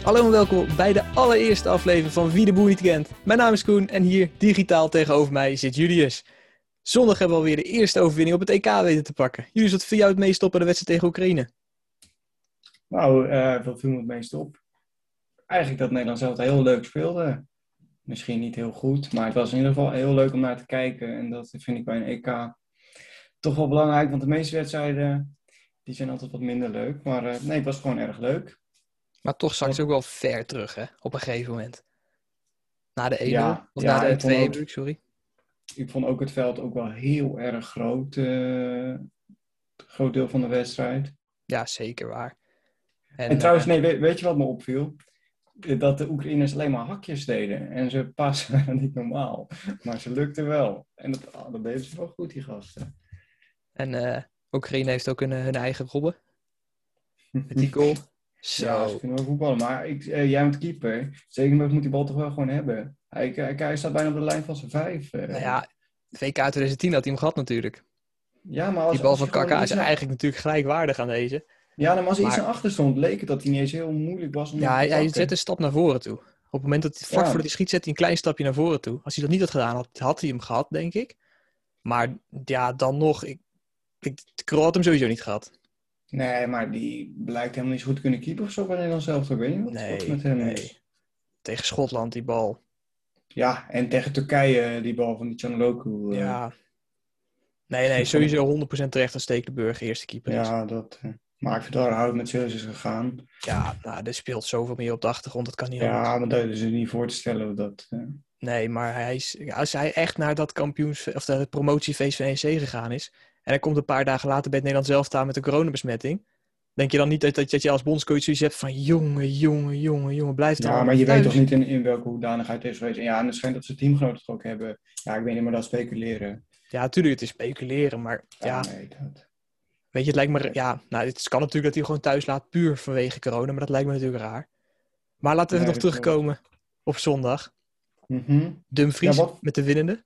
Hallo en welkom bij de allereerste aflevering van Wie de Boer niet kent. Mijn naam is Koen en hier digitaal tegenover mij zit Julius. Zondag hebben we alweer de eerste overwinning op het EK weten te pakken. Julius, wat viel jou het meest op bij de wedstrijd tegen Oekraïne? Nou, uh, wat viel me het meest op? Eigenlijk dat Nederland zelf heel leuk speelde. Misschien niet heel goed, maar het was in ieder geval heel leuk om naar te kijken. En dat vind ik bij een EK toch wel belangrijk, want de meeste wedstrijden die zijn altijd wat minder leuk. Maar uh, nee, het was gewoon erg leuk. Maar toch zag ze ook wel ver terug, hè? Op een gegeven moment. Na de 1 Ja, of ja, na de ik vond 2 ook- sorry. Ik vond ook het veld ook wel heel erg groot. eh groot deel van de wedstrijd. Ja, zeker waar. En, trouwens, eh, nee, weet, weet je wat me opviel? Dat de Oekraïners alleen maar hakjes deden. En ze passen niet normaal. Maar ze lukte wel. En dat, ah, dat deden ze wel goed, die gasten. En eh Oekraïne heeft ook hun, hun eigen robben. Met die goal. Zo. Ja, ze kunnen wel voetballen. Maar ik, eh, jij bent keeper. Zeker moet die bal toch wel gewoon hebben. Hij, hij, hij staat bijna op de lijn van zijn vijf. eh. Nou ja, WK 2010 had hij hem gehad natuurlijk. ja, maar als, Die bal als van Kaka iets is naar- eigenlijk natuurlijk gelijkwaardig aan deze. Ja, maar als hij iets Maar- naar achter stond, leek het dat hij niet eens heel moeilijk was om Ja, hij, zet een stap naar voren toe. Op het moment dat hij vlak Ja. voordat hij schiet, zet hij een klein stapje naar voren toe. Als hij dat niet had gedaan, had, had hij hem gehad, denk ik. Maar ja, dan nog. Ik, ik, de Kroat had hem sowieso niet gehad. Nee, maar die blijkt helemaal niet zo goed te kunnen keeper of zo bij Nederland zelf. Ik weet niet wat, wat Nee, met hem nee. is. Tegen Schotland, die bal. Ja, en tegen Turkije die bal van die Canaloku. eh, Ja. Nee, nee, sowieso 100% terecht als Stekelenburg eerste keeper is. ja, dat. eh, maar ik vind het hoe het met Zeus is gegaan. Ja, nou, er speelt zoveel meer op de achtergrond, dat kan niet anders. Ja, maar dat is er niet voor te stellen. Dat, eh, Nee, maar hij is, als hij echt naar dat kampioens of dat promotiefeest van EC gegaan is. En hij komt een paar dagen later bij het Nederlands zelf staan met een coronabesmetting. Denk je dan niet dat, dat, dat je als bondscoach zoiets hebt van jongen, jongen, jongen, jongen, blijf dan ja, maar je thuis. weet toch niet in, in welke hoedanigheid het is geweest. En ja, en het schijnt dat ze teamgenoten het ook hebben. Ja, ik weet niet, maar dat speculeren. Ja, natuurlijk, het is speculeren, maar ja, nee, dat. weet je, het lijkt me, ja, nou, het kan natuurlijk dat hij gewoon thuis laat puur vanwege corona, maar dat lijkt me natuurlijk raar. Maar laten we Nee, nog terugkomen op zondag. Mhm. Dumfries Ja, wat- met de winnende.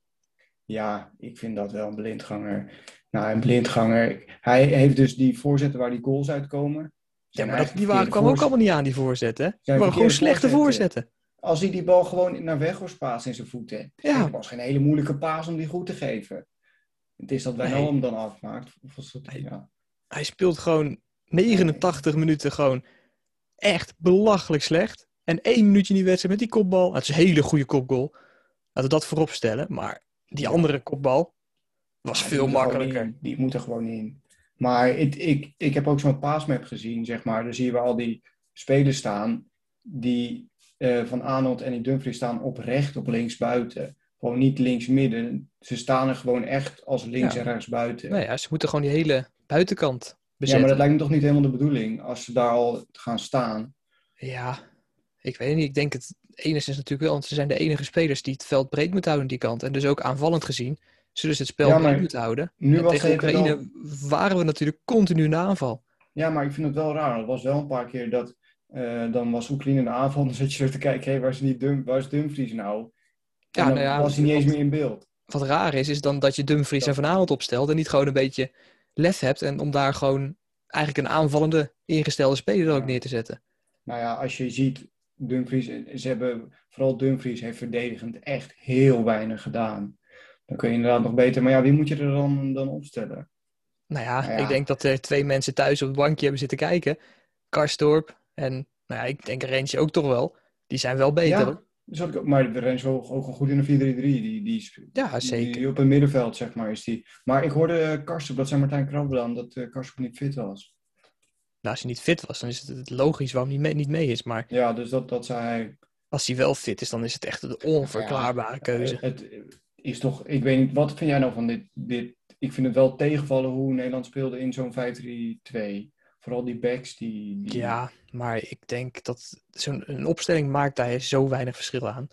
Ja, ik vind dat wel een blindganger. Nou, een blindganger. Hij heeft dus die voorzetten waar die goals uitkomen. Ja, maar dat, die waren, kwamen ook allemaal niet aan, die voorzetten. waren gewoon slechte voorzetten. voorzetten. Als hij die bal gewoon naar Weghorst paast in zijn voeten. Ja. Het was geen hele moeilijke paas om die goed te geven. Het is dat Wijnaldum hem dan afmaakt. Ja. Hij speelt gewoon 89 minuten gewoon echt belachelijk slecht. En één minuutje in die wedstrijd met die kopbal. Het is een hele goede kopgoal. Laten we dat voorop stellen. Maar die Ja. andere kopbal was Ja, veel er makkelijker. Die moet er gewoon in. Maar het, ik, ik heb ook zo'n paasmap gezien, zeg maar. Daar zie je al die spelers staan. Die eh, van Arnold en die Dumfries staan oprecht op links buiten. Gewoon niet links midden. Ze staan er gewoon echt als links Ja. en rechts buiten. Nee, ja, ze moeten gewoon die hele buitenkant ja, bezetten. maar dat lijkt me toch niet helemaal de bedoeling. Als ze daar al gaan staan. Ja, ik weet niet. Ik denk het enigszins natuurlijk wel. Want ze zijn de enige spelers die het veld breed moeten houden aan die kant. En dus ook aanvallend gezien zullen ze het spel Ja, breed moeten houden. Nu en was tegen wel- Oekraïne waren we natuurlijk continu in de aanval. Ja, maar ik vind het wel raar. Het was wel een paar keer dat. eh, dan was Oekraïne in de aanval. Dan zat je zo te kijken. Hé, waar, is die Dum, waar is Dumfries nou? Ja, dan nou ja, was hij niet eens meer in beeld. wat raar is, is dan dat je Dumfries en Van Aanholt opstelt en niet gewoon een beetje lef hebt en om daar gewoon eigenlijk een aanvallende ingestelde speler ook neer te zetten. Nou ja, als je ziet, Dumfries, ze hebben, vooral Dumfries heeft verdedigend echt heel weinig gedaan. Dan kun je inderdaad nog beter, maar ja, wie moet je er dan, dan opstellen? Nou ja, Nou ja. ik denk dat er twee mensen thuis op het bankje hebben zitten kijken. Karstorp en nou ja, ik denk Rentje ook toch wel. Die zijn wel beter. Ja, dus ik ook- maar de Rens ook, ook wel goed in de 4-3-3. Die, die, Ja, zeker. Die, op het middenveld, zeg maar, is die. Maar ik hoorde uh, Karsten, dat zei Martijn Krabbelaan, dat uh, Karsten niet fit was. Nou, als hij niet fit was, dan is het logisch waarom hij niet mee, niet mee is. Maar Ja, dus dat, dat zei hij. als hij wel fit is, dan is het echt een onverklaarbare keuze. Het is toch, ik weet niet, wat vind jij nou van dit, dit? Ik vind het wel tegenvallen hoe Nederland speelde in zo'n 5-3-2. Vooral die backs die... die... Ja, maar ik denk dat zo'n een opstelling maakt daar zo weinig verschil aan.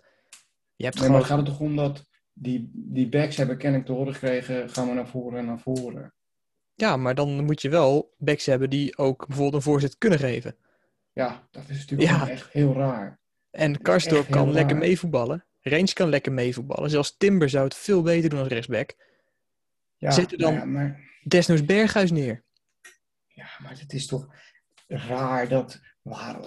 Je hebt Nee, maar gewoon... het gaat er toch om dat die, die backs hebben kennelijk te horen gekregen, gaan we naar voren en naar voren. Ja, maar dan moet je wel backs hebben die ook bijvoorbeeld een voorzet kunnen geven. Ja, dat is natuurlijk Ja. echt heel raar. En Karsdorp kan lekker meevoetballen. Range kan lekker meevoetballen. Zelfs Timber zou het veel beter doen als rechtsback. Ja, Zet er dan- nou ja, maar, Desnoods Berghuis neer. ja, maar het is toch raar dat... Waar,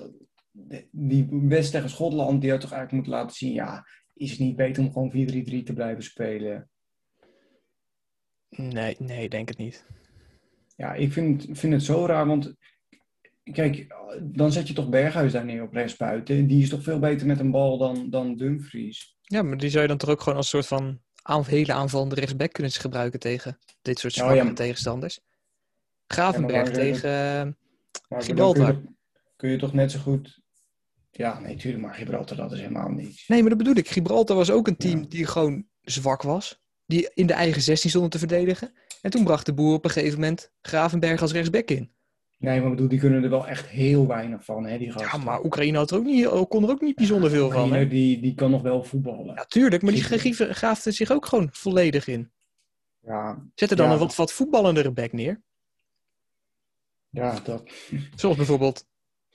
die wedstrijd tegen Schotland, die had toch eigenlijk moeten laten zien, ja, is het niet beter om gewoon 4-3-3 te blijven spelen? Nee, nee, denk het niet. Ja, ik vind, vind het zo raar, want kijk, dan zet je toch Berghuis daar neer op rechtsbuiten. Die is toch veel beter met een bal dan, dan Dumfries. Ja, maar die zou je dan toch ook gewoon als soort van aan, hele aanvallende rechtsback kunnen gebruiken tegen dit soort Oh, zwakke ja, tegenstanders. Gravenberg tegen... Gibraltar. kun je, kun je toch net zo goed... Ja, nee, tuurlijk, maar Gibraltar, dat is helemaal niks. Nee, maar dat bedoel ik. Gibraltar was ook een team Ja. die gewoon zwak was. Die in de eigen 16 stonden te verdedigen. En toen bracht de boer op een gegeven moment Gravenberg als rechtsback in. Nee, maar bedoel, die kunnen er wel echt heel weinig van, hè, die gasten. Ja, maar Oekraïne had er ook niet, kon er ook niet bijzonder veel van. Hè? die, die kan nog wel voetballen. Ja, tuurlijk, maar die gaafde zich ook gewoon volledig in. Ja, Zet er dan Ja. een wat, wat voetballendere back neer. ja, dat... Zoals bijvoorbeeld,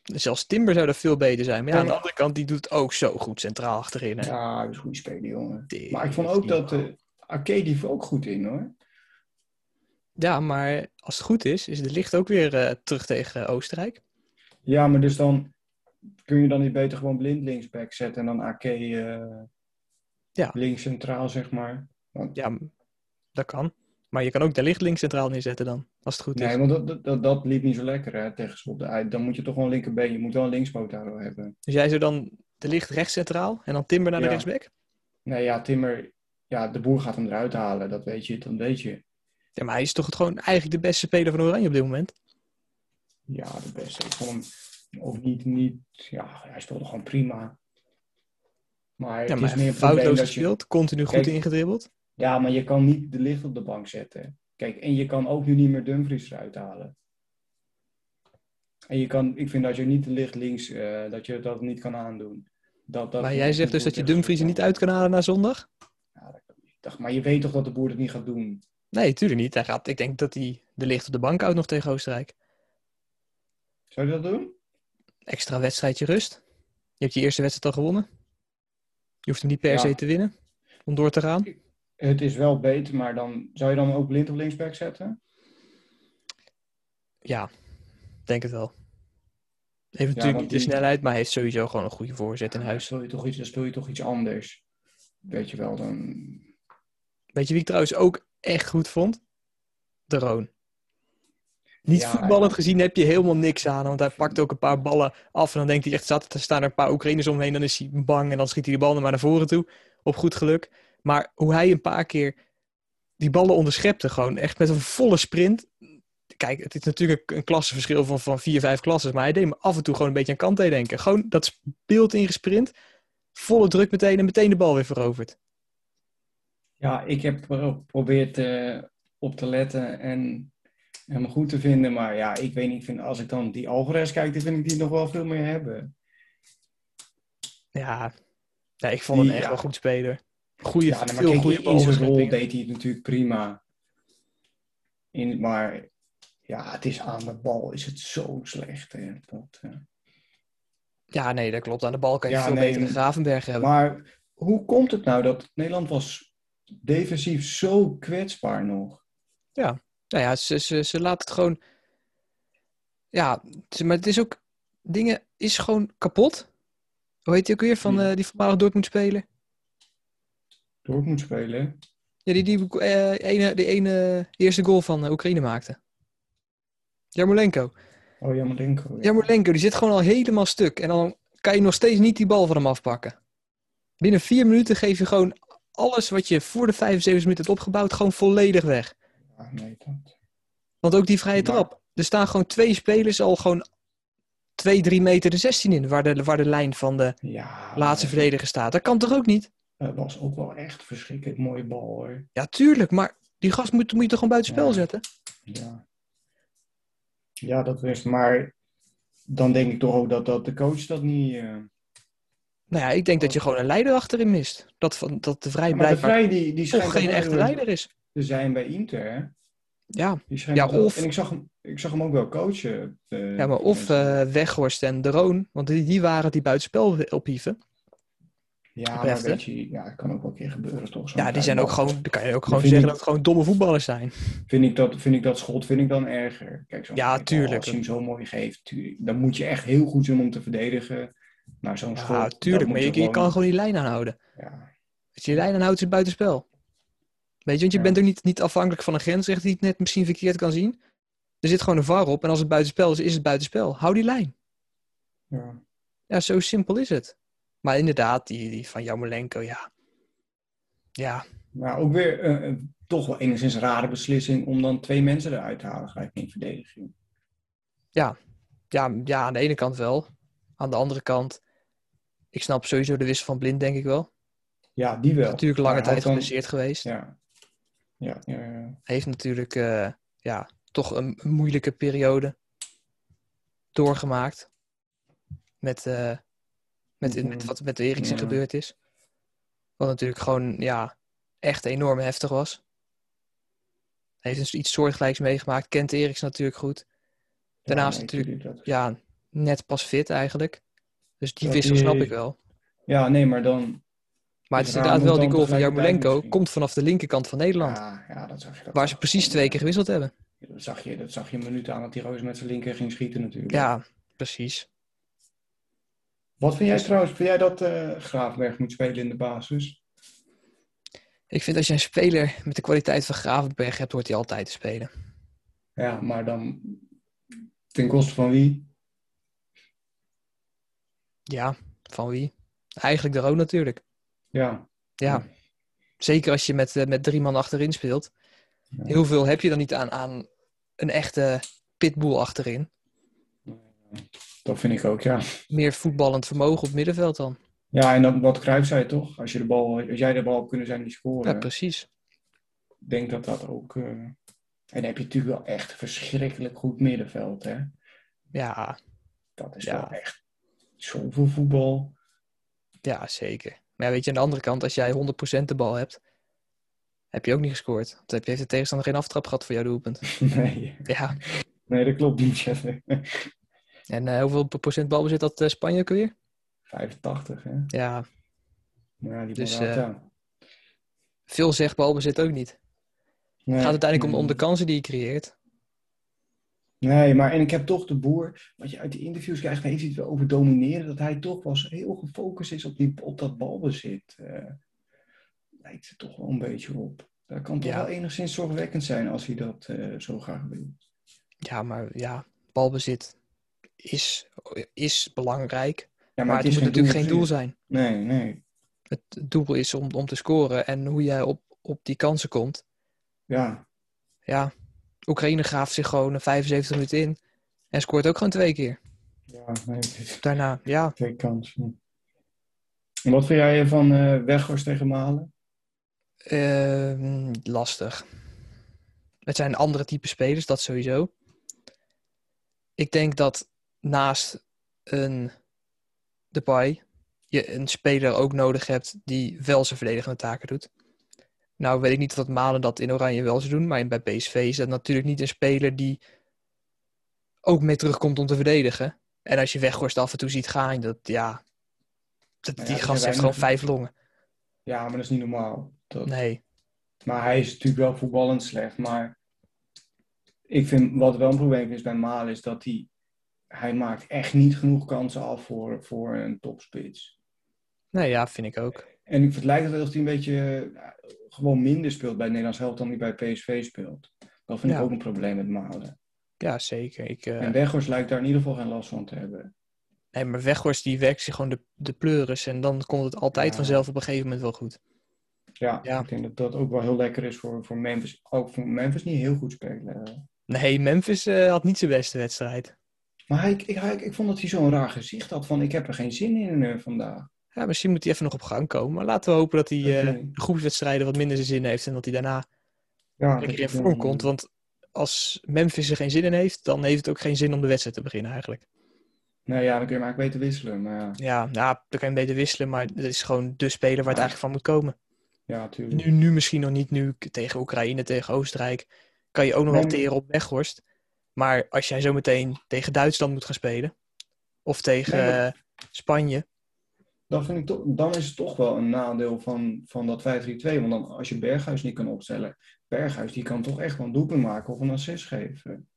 zelfs Timber zou dat veel beter zijn. Maar ja, aan de Ja. andere kant, die doet het ook zo goed centraal achterin. Hè? Ja, hij is een goede speler, jongen. Maar ik vond ook dat de Viel ook goed in, hoor. Ja, maar als het goed is, is de licht ook weer eh, terug tegen Oostenrijk. Ja, maar dus dan kun je dan niet beter gewoon blind linksback zetten en dan Ake eh Ja. links centraal, zeg maar. Want, Ja, dat kan. Maar je kan ook de licht links centraal neerzetten dan, als het goed is. nee, want dat, dat, dat, liep niet zo lekker hè, tegen Schot. Dan moet je toch gewoon linkerbeen. Je moet wel een linkspoot hebben. Dus jij zou dan de licht rechts centraal en dan Timber naar de rechtsback? Nee, ja, Timmer, ja, de boer gaat hem eruit halen. Dat weet je, dan weet je. Ja, maar hij is toch het gewoon eigenlijk de beste speler van Oranje op dit moment? Ja, de beste. Ik vond hem ook niet, niet, ja, hij speelde gewoon prima. Maar Ja, maar is meer foutloos dat je... gespeeld, continu goed Kijk, ingedribbeld. Ja, maar je kan niet de licht op de bank zetten. Kijk, en je kan ook nu niet meer Dumfries eruit halen. En je kan, ik vind dat je niet de licht links, eh, dat je dat niet kan aandoen. Dat, dat Maar jij zegt dus dat je Dumfries er niet uit kan halen na zondag? Ja, dat kan niet. Ik dacht, maar je weet toch dat de boer het niet gaat doen? Nee, tuurlijk niet. Hij gaat, ik denk dat hij de licht op de bank houdt nog tegen Oostenrijk. Zou je dat doen? Extra wedstrijdje rust. Je hebt je eerste wedstrijd al gewonnen. Je hoeft hem niet per Ja. se te winnen om door te gaan. Het is wel beter, maar dan zou je dan ook blind op linksback zetten? Ja, denk het wel. Heeft natuurlijk want niet de die- snelheid, maar hij heeft sowieso gewoon een goede voorzet in Dan huis. speel je toch iets, dan speel je toch iets anders. Weet je wel, dan... Weet je wie ik trouwens ook echt goed vond? De Roon. Niet Ja, voetballend gezien heb je helemaal niks aan. Want hij pakt ook een paar ballen af. En dan denkt hij echt, zat, er staan er een paar Oekraïners omheen. Dan is hij bang en dan schiet hij de bal maar naar voren toe. Op goed geluk. Maar hoe hij een paar keer die ballen onderschepte. Gewoon echt met een volle sprint. Kijk, het is natuurlijk een klassenverschil van, van vier, vijf klassen. Maar hij deed me af en toe gewoon een beetje aan Kante denken. Gewoon dat speelt ingesprint. Volle druk meteen en meteen de bal weer veroverd. Ja, ik heb geprobeerd eh, op te letten en hem goed te vinden. Maar ja, ik weet niet, ik vind, als ik dan die Alvarez kijk, dan vind ik die nog wel veel meer hebben. Ja, ja ik vond hem echt ja. wel goed speler. Goeie, Ja, nee, maar veel goede in zijn rol deed hij het natuurlijk prima. In, maar ja, het is aan de bal is het zo slecht. Hè, dat, eh. Ja, nee, dat klopt. Aan de bal kan je Ja, veel nee, beter de Gravenberg hebben. Maar hoe komt het nou dat Nederland was defensief zo kwetsbaar nog? Nou ja, ze, ze, ze laat het gewoon... Ja, maar het is ook... Dingen is gewoon kapot. Hoe heet die ook weer van eh, die voormalig Dortmund speler? Dortmund spelen. Ja, die, die eh, ene, die ene eerste goal van eh, Oekraïne maakte. Jarmolenko. Oh, Jamalenko. Ja. Jarmolenko, die zit gewoon al helemaal stuk. En dan kan je nog steeds niet die bal van hem afpakken. Binnen vier minuten geef je gewoon alles wat je voor de 75 minuten hebt opgebouwd, gewoon volledig weg. Ja, nee, dat... Want ook die vrije trap. Er staan gewoon twee spelers al gewoon twee, drie meter de 16 in, waar de, waar de lijn van de Ja, laatste verdediger staat. Dat kan toch ook niet? Dat was ook wel echt verschrikkelijk mooie bal hoor. Ja, tuurlijk, maar die gast moet, moet je toch gewoon buiten spel Ja. zetten? Ja. Ja, dat is. Maar dan denk ik toch ook dat, dat de coach dat niet. eh, Nou ja, ik denk dat je gewoon een leider achterin mist. Dat, van, dat de Vrij Maar de Vrij die, die toch geen echte leider is. te zijn bij Inter. Hè? Ja, Ja, wel- of- En ik zag, hem, ik zag hem ook wel coachen. eh, ja maar of eh, Weghorst en De Roon, want die, die waren die buitenspel ophieven. Ja, maar weet je, ja, het kan ook wel een keer gebeuren, toch? Ja, die zijn ook gewoon, dan kan je ook Dat gewoon zeggen ik- dat het gewoon domme voetballers zijn. Vind ik dat, vind ik dat schot vind ik dan erger. Kijk, zo'n Ja, bal, tuurlijk. Als je hem zo mooi geeft, tuurlijk, dan moet je echt heel goed zijn om te verdedigen. Maar zo'n schot... Ja, tuurlijk, maar je, je kan gewoon die lijn aanhouden. Ja, Als je die lijn aanhoudt, is het buitenspel. Weet je, want je Ja. bent ook niet, niet afhankelijk van een grensrechter die het net misschien verkeerd kan zien. Er zit gewoon een VAR op en als het buitenspel is, is het buitenspel. Hou die lijn. ja. Ja, zo simpel is het. Maar inderdaad, die, die van Jarmolenko, ja. Ja, Maar ook weer eh, toch wel enigszins rare beslissing om dan twee mensen eruit te halen gelijk in verdediging. ja, ja, aan de ene kant wel. Aan de andere kant, ik snap sowieso de wissel van Blind, denk ik wel. Ja, die wel. Natuurlijk lange tijd dan- geblesseerd geweest. Ja. Ja, ja, ja. Heeft natuurlijk eh, ja, toch een, een moeilijke periode doorgemaakt. Met, eh, met, met wat met Eriksen Ja. gebeurd is. Wat natuurlijk gewoon ja, echt enorm heftig was. Heeft dus iets soortgelijks meegemaakt. Kent Eriksen natuurlijk goed. Daarnaast natuurlijk- Ja, net pas fit eigenlijk. Dus die Ja, wissel snap ik wel. Ja, nee, maar dan... Maar het is inderdaad wel die goal van Jarmolenko. Komt vanaf de linkerkant van Nederland. Ja, ja, dat zag je. Dat waar ze precies twee keer gewisseld hebben. Dat zag je, dat zag je een minuut aan dat die Roos met zijn linker ging schieten natuurlijk. Ja, precies. Wat vind jij trouwens, vind jij dat eh Graafberg moet spelen in de basis? Ik vind als je een speler met de kwaliteit van Gravenberg hebt, hoort hij altijd te spelen. Ja, maar dan ten koste van wie? Ja, van wie? Eigenlijk de Roon natuurlijk. Ja. Ja, zeker als je met, eh, met drie man achterin speelt. Ja. Heel veel heb je dan niet aan, aan een echte pitbull achterin. Dat vind ik ook, ja. Meer voetballend vermogen op middenveld dan. Ja, en dat, wat Cruijff zei toch? Als, je de bal, als jij de bal hebt kunnen zijn die scoren. Ja, precies. Ik denk dat dat ook... eh, En dan heb je natuurlijk wel echt verschrikkelijk goed middenveld, hè? Ja, Dat is Ja. wel echt zoveel voetbal. ja, zeker. Maar ja, weet je, aan de andere kant, als jij 100% de bal hebt, heb je ook niet gescoord. Want heb je heeft de tegenstander geen aftrap gehad voor jouw doelpunt. Nee, Ja, nee dat klopt niet. ja. en eh, hoeveel procent balbezit had eh, Spanje ook weer? 85, hè? Ja, ja, die Dus, eh, veel zegt balbezit ook niet. Het gaat uiteindelijk om, om de kansen die je creëert. Nee, maar en ik heb toch de boer, wat je uit die interviews krijgt, heeft hij het wel over domineren, dat hij toch wel heel gefocust is op, die, op dat balbezit. eh lijkt er toch wel een beetje op. Dat kan toch Ja. wel enigszins zorgwekkend zijn als hij dat eh, zo graag wil. Ja, maar ja, balbezit is, is belangrijk. Ja, Maar, het, moet geen natuurlijk geen doel zijn. Nee, nee. Het doel is om, om te scoren. En hoe jij op, op die kansen komt. Ja, Ja, Oekraïne graaft zich gewoon een 75 minuten in. En scoort ook gewoon twee keer. ja nee, Daarna, ja. twee kansen. En wat vind jij van eh Weghorst tegen Malen? ehm, lastig. Het zijn andere type spelers, dat sowieso. Ik denk dat naast een Depay je een speler ook nodig hebt die wel zijn verdedigende taken doet. Nou weet ik niet dat Malen dat in Oranje wel zou doen, maar bij PSV is dat natuurlijk niet een speler die ook mee terugkomt om te verdedigen. En als je Weghorst af en toe ziet gaan, dat ja, dat, die ja, gast heeft gewoon vijf longen. Ja, maar dat is niet normaal. Dat, Nee, Maar hij is natuurlijk wel voetballend slecht. Maar ik vind wat wel een probleem is bij Malen is dat hij, hij maakt echt niet genoeg kansen af voor, voor een topspits. nee ja, vind ik ook. En het lijkt wel alsof hij een beetje eh, gewoon minder speelt bij het Nederlands Held dan hij bij PSV speelt. Dat vind Ja. ik ook een probleem met Malen. Ja, zeker. Ik, eh, En Weghorst lijkt daar in ieder geval geen last van te hebben. Nee, maar Weghorst die werkt zich gewoon de, de pleuris. En dan komt het altijd Ja. vanzelf op een gegeven moment wel goed. Ja, Ja. ik denk dat dat ook wel heel lekker is voor, voor Memphis. Ook voor Memphis niet heel goed spelen. Nee, Memphis eh, had niet zijn beste wedstrijd. Maar ik, hij, ik vond dat hij zo'n raar gezicht had van ik heb er geen zin in vandaag. Ja, misschien moet hij even nog op gang komen. Maar laten we hopen dat hij eh, Oké. de groepswedstrijden wat minder zijn zin heeft. En dat hij daarna Ja, lekker dat in vorm eh, komt. Want als Memphis er geen zin in heeft, dan heeft het ook geen zin om de wedstrijd te beginnen eigenlijk. Nou ja, dan kun je maar beter wisselen. Maar ja, Ja, nou, dan kan je beter wisselen. Maar het is gewoon de speler waar het eigenlijk van moet komen. ja natuurlijk. Nu, nu misschien nog niet. Nu tegen Oekraïne, tegen Oostenrijk. Kan je ook nog wel Nee, teren op Weghorst. Maar als jij zo meteen tegen Duitsland moet gaan spelen. Of tegen Nee, maar- eh, Spanje. Dan, vind ik toch, dan is het toch wel een nadeel van, van dat 5-3-2. Want dan, als je Berghuis niet kan opstellen, Berghuis die kan toch echt wel een doelpunt maken of een assist geven.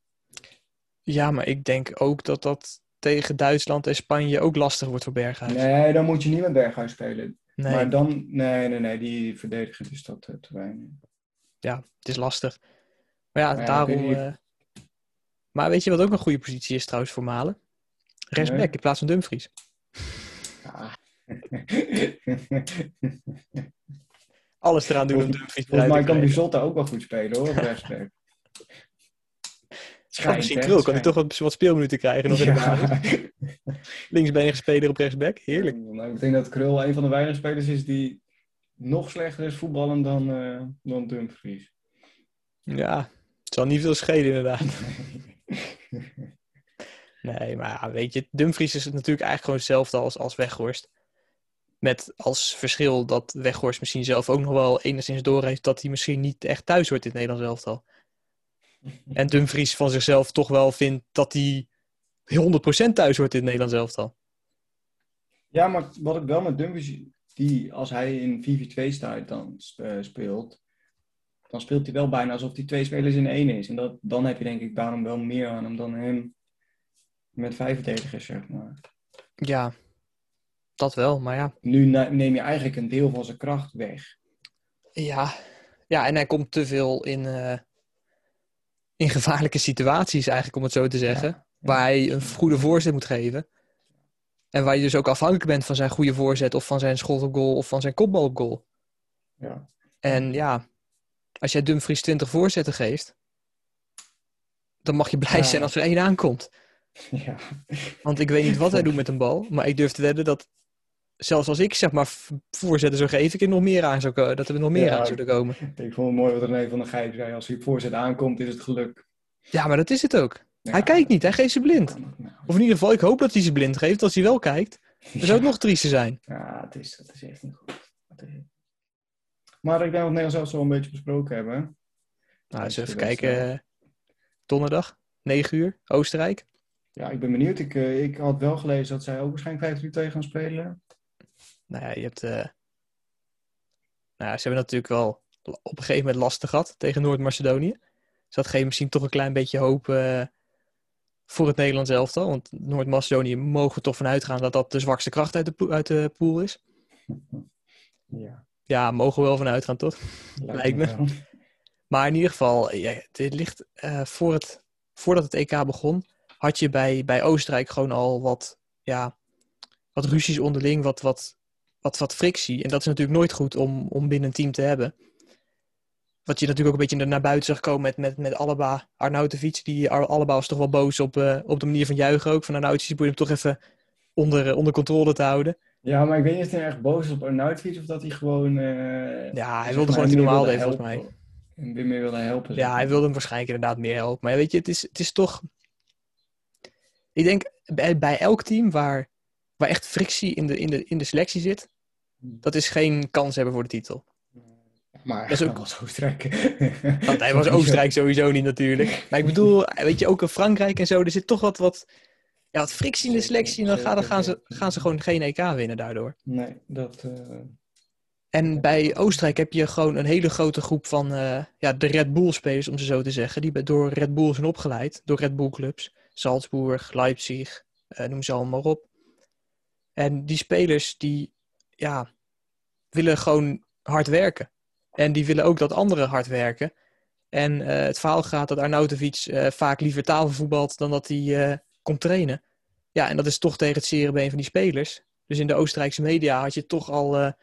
Ja, maar ik denk ook dat dat tegen Duitsland en Spanje ook lastig wordt voor Berghuis. Nee, dan moet je niet met Berghuis spelen. Nee. Maar dan, nee, nee, nee, die verdediger is dat eh, te weinig. Ja, het is lastig. Maar ja, Maar ja, daarom... eh, Maar weet je wat ook een goede positie is trouwens voor Malen? Rechtsback Nee. in plaats van Dumfries. Alles eraan doen om Dumfries Volgens mij te kan. Bizotta ook wel goed spelen hoor. Kan misschien Krul, kan hij toch wat, wat speelminuten krijgen nog in de. Linksbenige speler op rechtsback, heerlijk. Nou, ik denk dat Krul een van de weinige spelers is die nog slechter is voetballen dan, eh dan Dumfries. Ja, het zal niet veel schelen inderdaad. Nee, maar ja, weet je, Dumfries is natuurlijk eigenlijk gewoon hetzelfde als, als Weghorst. Met als verschil dat Weghorst misschien zelf ook nog wel enigszins doorheeft dat hij misschien niet echt thuis hoort in het Nederlands elftal. En Dumfries van zichzelf toch wel vindt dat hij 100% thuis hoort in het Nederlands elftal. Ja, maar wat ik wel met Dumfries, die als hij in 4-4-2 staat dan eh, speelt, dan speelt hij wel bijna alsof hij twee spelers in één is. En dat, dan heb je denk ik daarom wel meer aan hem dan hem met vijf verdedigers, zeg maar. Ja, dat wel, maar ja. Nu ne- neem je eigenlijk een deel van zijn kracht weg. Ja, ja en hij komt te veel in, eh, in gevaarlijke situaties eigenlijk, om het zo te zeggen. Waar hij een goede voorzet moet geven. En waar je dus ook afhankelijk bent van zijn goede voorzet of van zijn schot op goal of van zijn kopbal op goal. Ja. En ja, als jij Dumfries 20 voorzetten geeft, dan mag je blij Ja. zijn als er één aankomt. ja. Want ik weet niet wat hij doet met een bal, maar ik durf te wedden dat zelfs als ik zeg maar voorzetten zou geven, ik er nog meer aan zou. Dat er nog meer Ja. aan zouden komen. Ik vond het mooi wat René van der Gijp zei. Als hij op voorzet aankomt, is het geluk. Ja, maar dat is het ook. Ja, Hij kijkt niet, hij geeft ze blind. Of in ieder geval, ik hoop dat hij ze blind geeft. Als hij wel kijkt, dan zou het nog triester zijn. Ja, het is, het is echt niet goed. Maar ik denk dat we het Nederlands zelfs wel een beetje besproken hebben. Nou, Dat eens even de kijken. eh, Donderdag, 9 uur, Oostenrijk. Ja, ik ben benieuwd. Ik, eh, ik had wel gelezen dat zij ook waarschijnlijk 5-3-2 gaan spelen. Nou ja, je hebt... eh, Nou ja, ze hebben natuurlijk wel op een gegeven moment lastig gehad tegen Noord-Macedonië. Dus dat geeft misschien toch een klein beetje hoop eh, voor het Nederlands elftal. Want Noord-Macedonië mogen toch vanuit gaan dat dat de zwakste kracht uit de, uit de pool is. Ja, Ja, mogen we wel vanuit gaan, toch? Lijkt me. wel. Maar in ieder geval, ja, dit ligt eh, voor het, voordat het EK begon, had je bij, bij Oostenrijk gewoon al wat, ja, wat ruzies onderling, wat, wat, wat, wat frictie. En dat is natuurlijk nooit goed om, om binnen een team te hebben. Wat je natuurlijk ook een beetje naar buiten zag komen met, met, met Alaba, Arnautovic. Die Alaba was toch wel boos op, eh, op de manier van juichen ook. Van Arnautovic probeerde hem toch even onder, onder controle te houden. Ja, maar ik weet niet of hij erg boos is op Arnautovic of dat hij gewoon... eh, Ja, hij wilde gewoon meer normaal deed volgens mij. En weer meer wilde helpen. Ja, hij wilde hem waarschijnlijk inderdaad meer helpen. Maar weet je, het is, het is toch... Ik denk, bij, bij elk team waar, waar echt frictie in de, in, de, in de selectie zit, dat is geen kans hebben voor de titel. Maar Dat is ook- was Oostenrijk. Want hij was Oostenrijk sowieso niet natuurlijk. Maar ik bedoel, weet je, ook in Frankrijk en zo, er zit toch wat, wat, ja, wat frictie in de selectie. En dan gaan, dan gaan, ze, gaan ze gewoon geen EK winnen daardoor. Nee, dat... eh, En bij Oostenrijk heb je gewoon een hele grote groep van eh, ja, de Red Bull-spelers, om ze zo te zeggen. Die door Red Bull zijn opgeleid, door Red Bull-clubs. Salzburg, Leipzig, eh, noem ze allemaal op. En die spelers, die ja, willen gewoon hard werken. En die willen ook dat anderen hard werken. En eh, het verhaal gaat dat Arnautovic eh, vaak liever tafelvoetbalt dan dat hij eh, komt trainen. Ja, en dat is toch tegen het zere van die spelers. Dus in de Oostenrijkse media had je toch al...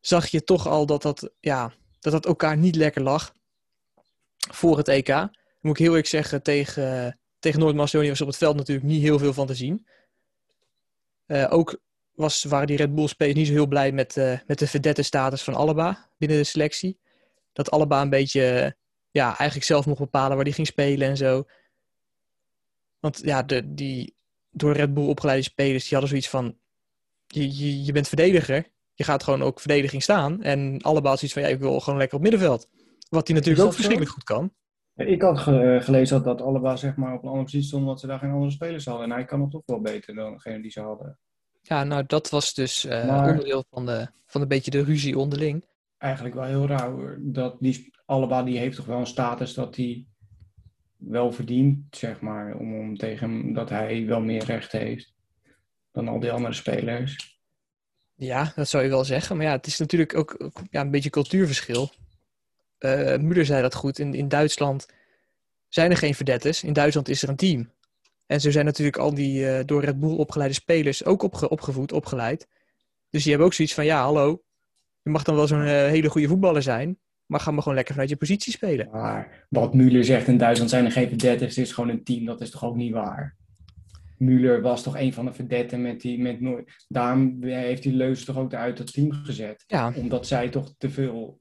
zag je toch al dat dat, ja, dat dat elkaar niet lekker lag voor het EK. Moet ik heel eerlijk zeggen, tegen, tegen Noord-Macedonië was op het veld natuurlijk niet heel veel van te zien. Ook was, waren die Red Bull spelers niet zo heel blij met, eh, met de vedette status van Alaba binnen de selectie. Dat Alaba een beetje, eh, ja, eigenlijk zelf mocht bepalen waar hij ging spelen en zo. Want ja, de, die door Red Bull opgeleide spelers, die hadden zoiets van, je, je, je bent verdediger, je gaat gewoon ook verdediging staan. En Alaba had zoiets van, ja, ik wil gewoon lekker op middenveld. Wat hij natuurlijk ook zo? verschrikkelijk goed kan. Ja, Ik had ge- gelezen dat, dat allebei zeg maar, op een andere positie stonden, omdat ze daar geen andere spelers hadden. En hij kan het toch wel beter dan degene die ze hadden. Ja, nou dat was dus uh, Maar- onderdeel van, de, van een beetje de ruzie onderling. Eigenlijk wel heel raar hoor. Dat die Alaba die heeft toch wel een status dat hij wel verdient, zeg maar, om, om tegen hem dat hij wel meer recht heeft dan al die andere spelers. Ja, dat zou je wel zeggen. Maar ja, het is natuurlijk ook, ja, een beetje cultuurverschil. Eh Müller zei dat goed. In, in Duitsland zijn er geen verdettes. In Duitsland is er een team. En zo zijn natuurlijk al die eh, door Red Bull opgeleide spelers ook opge- opgevoed, opgeleid. Dus die hebben ook zoiets van, ja, hallo. Je mag dan wel zo'n eh, hele goede voetballer zijn. Maar ga maar gewoon lekker vanuit je positie spelen. Maar wat Müller zegt in Duitsland zijn er geen verdettes, het is gewoon een team. Dat is toch ook niet waar? Müller was toch een van de verdetten met die met nooit. Daarom heeft die Leus toch ook uit het team gezet. Ja, Omdat zij toch te veel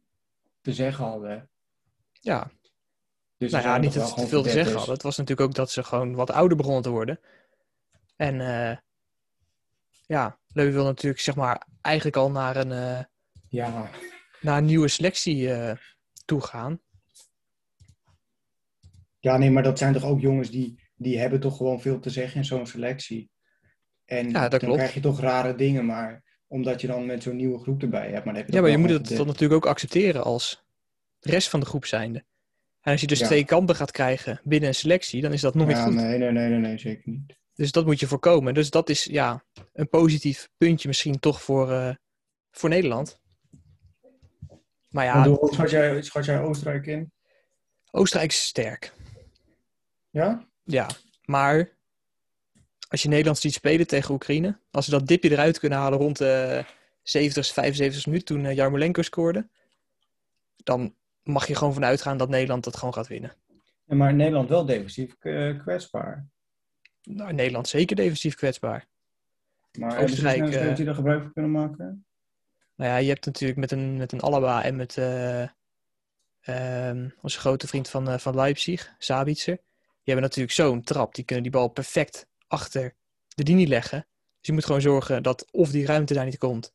te zeggen hadden. ja. Dus Nou ja, niet dat ze te veel te zeggen hadden. Het was natuurlijk ook dat ze gewoon wat ouder begonnen te worden. En eh, ja, Leu wil natuurlijk zeg maar eigenlijk al naar een, eh, Ja, naar een nieuwe selectie eh toe gaan. Ja, nee, maar dat zijn toch ook jongens die, die hebben toch gewoon veel te zeggen in zo'n selectie. En Ja, dat dan klopt. krijg je toch rare dingen, maar omdat je dan met zo'n nieuwe groep erbij hebt. Maar heb je Ja, maar je moet het dan natuurlijk ook accepteren als de rest van de groep zijnde. En als je dus Ja. twee kampen gaat krijgen binnen een selectie, dan is dat nooit ja, goed. nee, nee, nee, nee, nee, zeker niet. Dus dat moet je voorkomen. Dus dat is ja, een positief puntje misschien toch voor, eh, voor Nederland. Maar ja, hoe schat jij, schat jij Oostenrijk in? Oostenrijk is sterk. Ja? Ja, maar als je Nederland ziet spelen tegen Oekraïne, als ze dat dipje eruit kunnen halen rond de 70, 75 minuut toen eh, Jarmolenko scoorde, dan mag je gewoon vanuit gaan dat Nederland dat gewoon gaat winnen. Ja, maar Nederland wel defensief eh, kwetsbaar. Nou, Nederland zeker defensief kwetsbaar. Maar Oostenrijk, hebben ze eh, die er gebruik van kunnen maken? Nou ja, je hebt natuurlijk met een, met een Alaba en met eh, ehm, onze grote vriend van, van Leipzig, Sabitzer. Die hebben natuurlijk zo'n trap. Die kunnen die bal perfect achter de linie leggen. Dus je moet gewoon zorgen dat of die ruimte daar niet komt.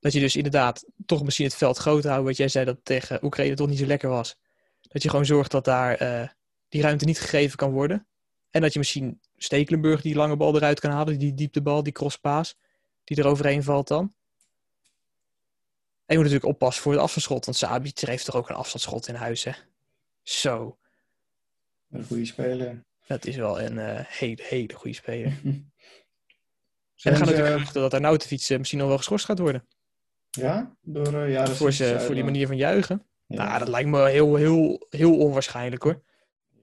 Dat je dus inderdaad toch misschien het veld groot houdt. Wat jij zei dat tegen Oekraïne toch niet zo lekker was. Dat je gewoon zorgt dat daar eh, die ruimte niet gegeven kan worden. En dat je misschien Stekelenburg die lange bal eruit kan halen. Die dieptebal, die crosspaas. Die er overheen valt dan. En je moet natuurlijk oppassen voor het afstandsschot. Want Sabitzer heeft toch ook een afstandsschot in huis, hè? Zo, Een goede speler. dat is wel een eh, hele, hele goede speler. En dan gaan natuurlijk geruchten dat Arnautovic eh, misschien nog wel geschorst gaat worden. Ja? Door, dat Voor, ze, voor die manier van juichen. Ja. Nou, dat lijkt me heel, heel, heel onwaarschijnlijk hoor.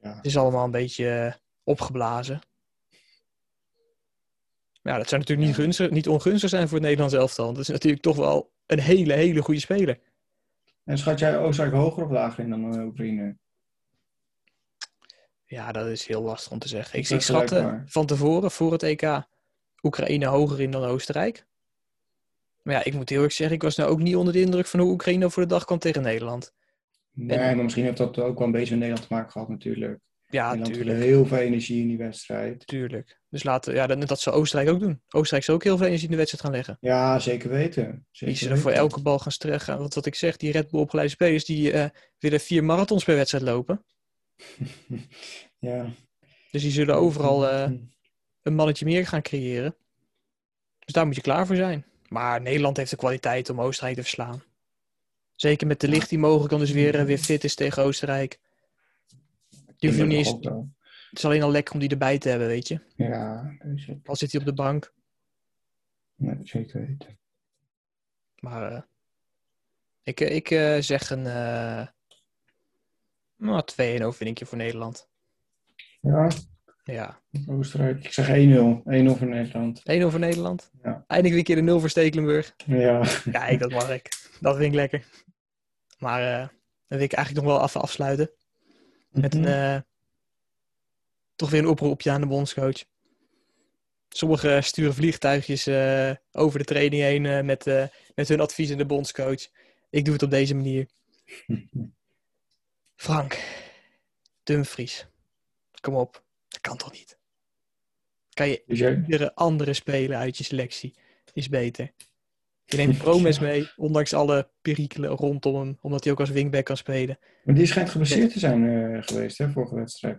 Ja. Het is allemaal een beetje eh, opgeblazen. Maar ja, dat zou natuurlijk niet, gunstig, niet ongunstig zijn voor het Nederlands elftal. Want dat is natuurlijk toch wel een hele, hele goede speler. En schat jij Oostenrijk hoger of lager in dan eh, Oekraïne? Ja, dat is heel lastig om te zeggen. Ik, ik schatte van tevoren, voor het EK, Oekraïne hoger in dan Oostenrijk. Maar ja, ik moet heel erg zeggen, ik was nou ook niet onder de indruk van hoe Oekraïne voor de dag kwam tegen Nederland. Nee, maar misschien heeft dat ook wel een beetje met Nederland te maken gehad natuurlijk. Ja, Nederland tuurlijk. had heel veel energie in die wedstrijd. tuurlijk. Dus laten, ja, dat, dat zou Oostenrijk ook doen. Oostenrijk zou ook heel veel energie in de wedstrijd gaan leggen. Ja, zeker weten. Die Zeker zullen voor elke bal gaan strekken. Want wat ik zeg, die Red Bull opgeleide spelers, die eh, willen vier marathons per wedstrijd lopen. ja. Dus die zullen overal eh, een mannetje meer gaan creëren. Dus daar moet je klaar voor zijn. Maar Nederland heeft de kwaliteit om Oostenrijk te verslaan. Zeker met de licht die mogelijk dan dus weer, eh, weer fit is tegen Oostenrijk. Die je niet eens, het is alleen al lekker om die erbij te hebben, weet je. Ja, zeker, Al zit hij op de bank. nee, zeker weten. Maar eh, ik, eh, ik zeg een eh nou, 2-1 overwinningje voor Nederland. Ja, Ja, Oostenrijk. Ik zeg 1-0. 1-0 voor Nederland. 1-0 voor Nederland. Ja. Eindelijk weer een keer de 0 voor Stekelenburg. Ja. Kijk, dat mag ik. Dat vind ik lekker. Maar eh, dan wil ik eigenlijk nog wel even afsluiten. Met een, Mhm. eh, toch weer een oproepje aan de bondscoach. Sommigen sturen vliegtuigjes eh, over de training heen met, met hun advies aan de bondscoach. Ik doe het op deze manier. Frank, Dumfries, kom op. Dat kan toch niet? Kan je iedere andere speler uit je selectie is beter. Je neemt Promes mee, ondanks alle perikelen rondom hem, omdat hij ook als wingback kan spelen. maar die schijnt geblesseerd te zijn eh, geweest, hè, vorige wedstrijd.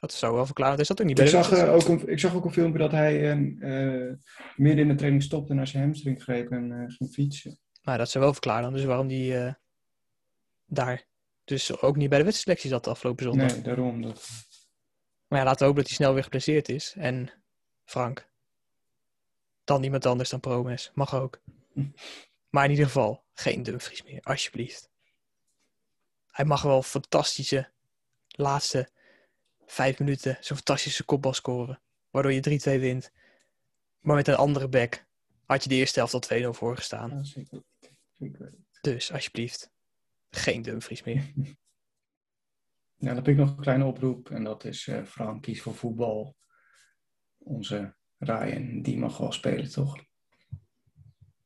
Dat zou wel verklaren. Zat ook niet Ik zag, eh, ook een, ik zag ook een filmpje dat hij eh, midden in de training stopte naar zijn hamstring greep en ging fietsen. Maar dat zou wel verklaren dus waarom die daar dus ook niet bij de wedstrijdselectie zat de afgelopen zondag. Nee, daarom. Dat, Maar ja, laten we hopen dat hij snel weer geblesseerd is. En Frank. Dan iemand anders dan Promes. Mag ook. Maar in ieder geval, geen Dumfries meer, alsjeblieft. Hij mag wel fantastische laatste vijf minuten zo'n fantastische kopbal scoren. Waardoor je 3-2 wint. Maar met een andere back had je de eerste helft al 2-0 voor gestaan. ja, zeker. zeker. Dus alsjeblieft, geen Dumfries meer. Ja, dan heb ik nog een kleine oproep en dat is eh Frank kies voor voetbal. Onze Ryan, die mag wel spelen, toch?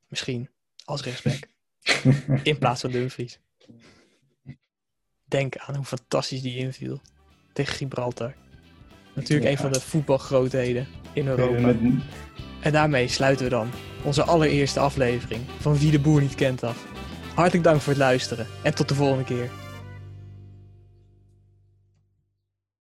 Misschien als rechtsback. In plaats van Dumfries. Denk aan hoe fantastisch die inviel. Tegen Gibraltar. Natuurlijk Ja. een van de voetbalgrootheden in Europa. Met, En daarmee sluiten we dan onze allereerste aflevering van Wie de Boer niet kent af. Hartelijk dank voor het luisteren en tot de volgende keer.